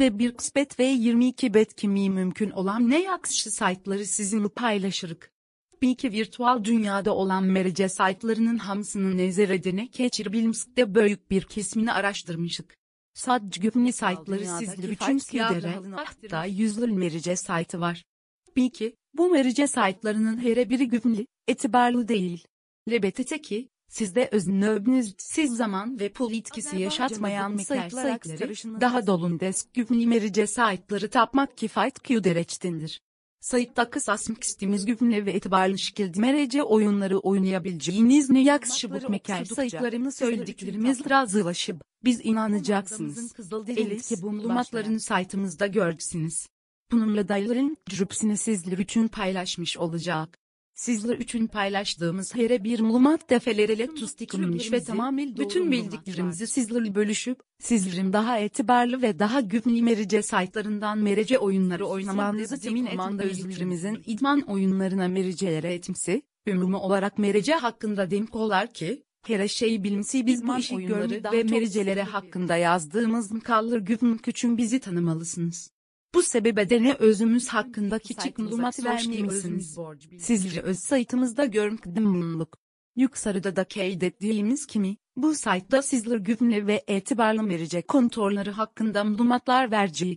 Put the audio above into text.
ve bir kısmet ve 22 bet kimi mümkün olan ne yakışı saytları sizinle paylaşırık. Bir iki virtual dünyada olan merece saytlarının hamsını nezerede geçirebilmekte büyük bir kesmini araştırmışık. Sadece güvenli saytları sizler için kildere, hatta yüzlü merice saytı var. Bir iki, bu merice saytlarının her biri güvenli, etibarlı değil. Lebetete ki, sizde öznöbünüz siz zaman ve pul etkisi yaşatmayan meker saytları, daha dolun desk güvenli merice saytları tapmak kifayet kü dereçtindir. Sayıtta kısasmak istediğimiz güvenli ve etibarlı şekilde merece oyunları oynayabileceğiniz ne yakışı bu meker sayıtlarını söylediklerimiz razılaşıp, biz inanacaksınız. Elit ki bu malumatlarını saytımızda görürsünüz. Bununla dayıların cürüpsünü sizler için paylaşmış olacak. Sizler için paylaştığımız her bir malumat defeleriyle tustiklenmiş ve tamamen bütün bildiklerimizi sizlerle bölüşüp, sizlerin daha etibarlı ve daha güvenli merece saytlarından merece oyunları oynamanızı temin etmanda özlerimizin idman oyunlarına merecelere etimsi, ümumi olarak merece hakkında demkolar ki, her şey bilimsi biz bu işi oyunları ve mericelere hakkında yazdığımız mkallar güven küçün bizi tanımalısınız. Bu sebebeden özümüz hakkında küçük malumat vermemişsiniz. Sizleri öz saytımızda görmekten bulunduk. Yukarıda da kaydettiğimiz kimi, bu saytta sizler güvenli ve etibarlı verecek kontrolleri hakkında malumatlar vereceği,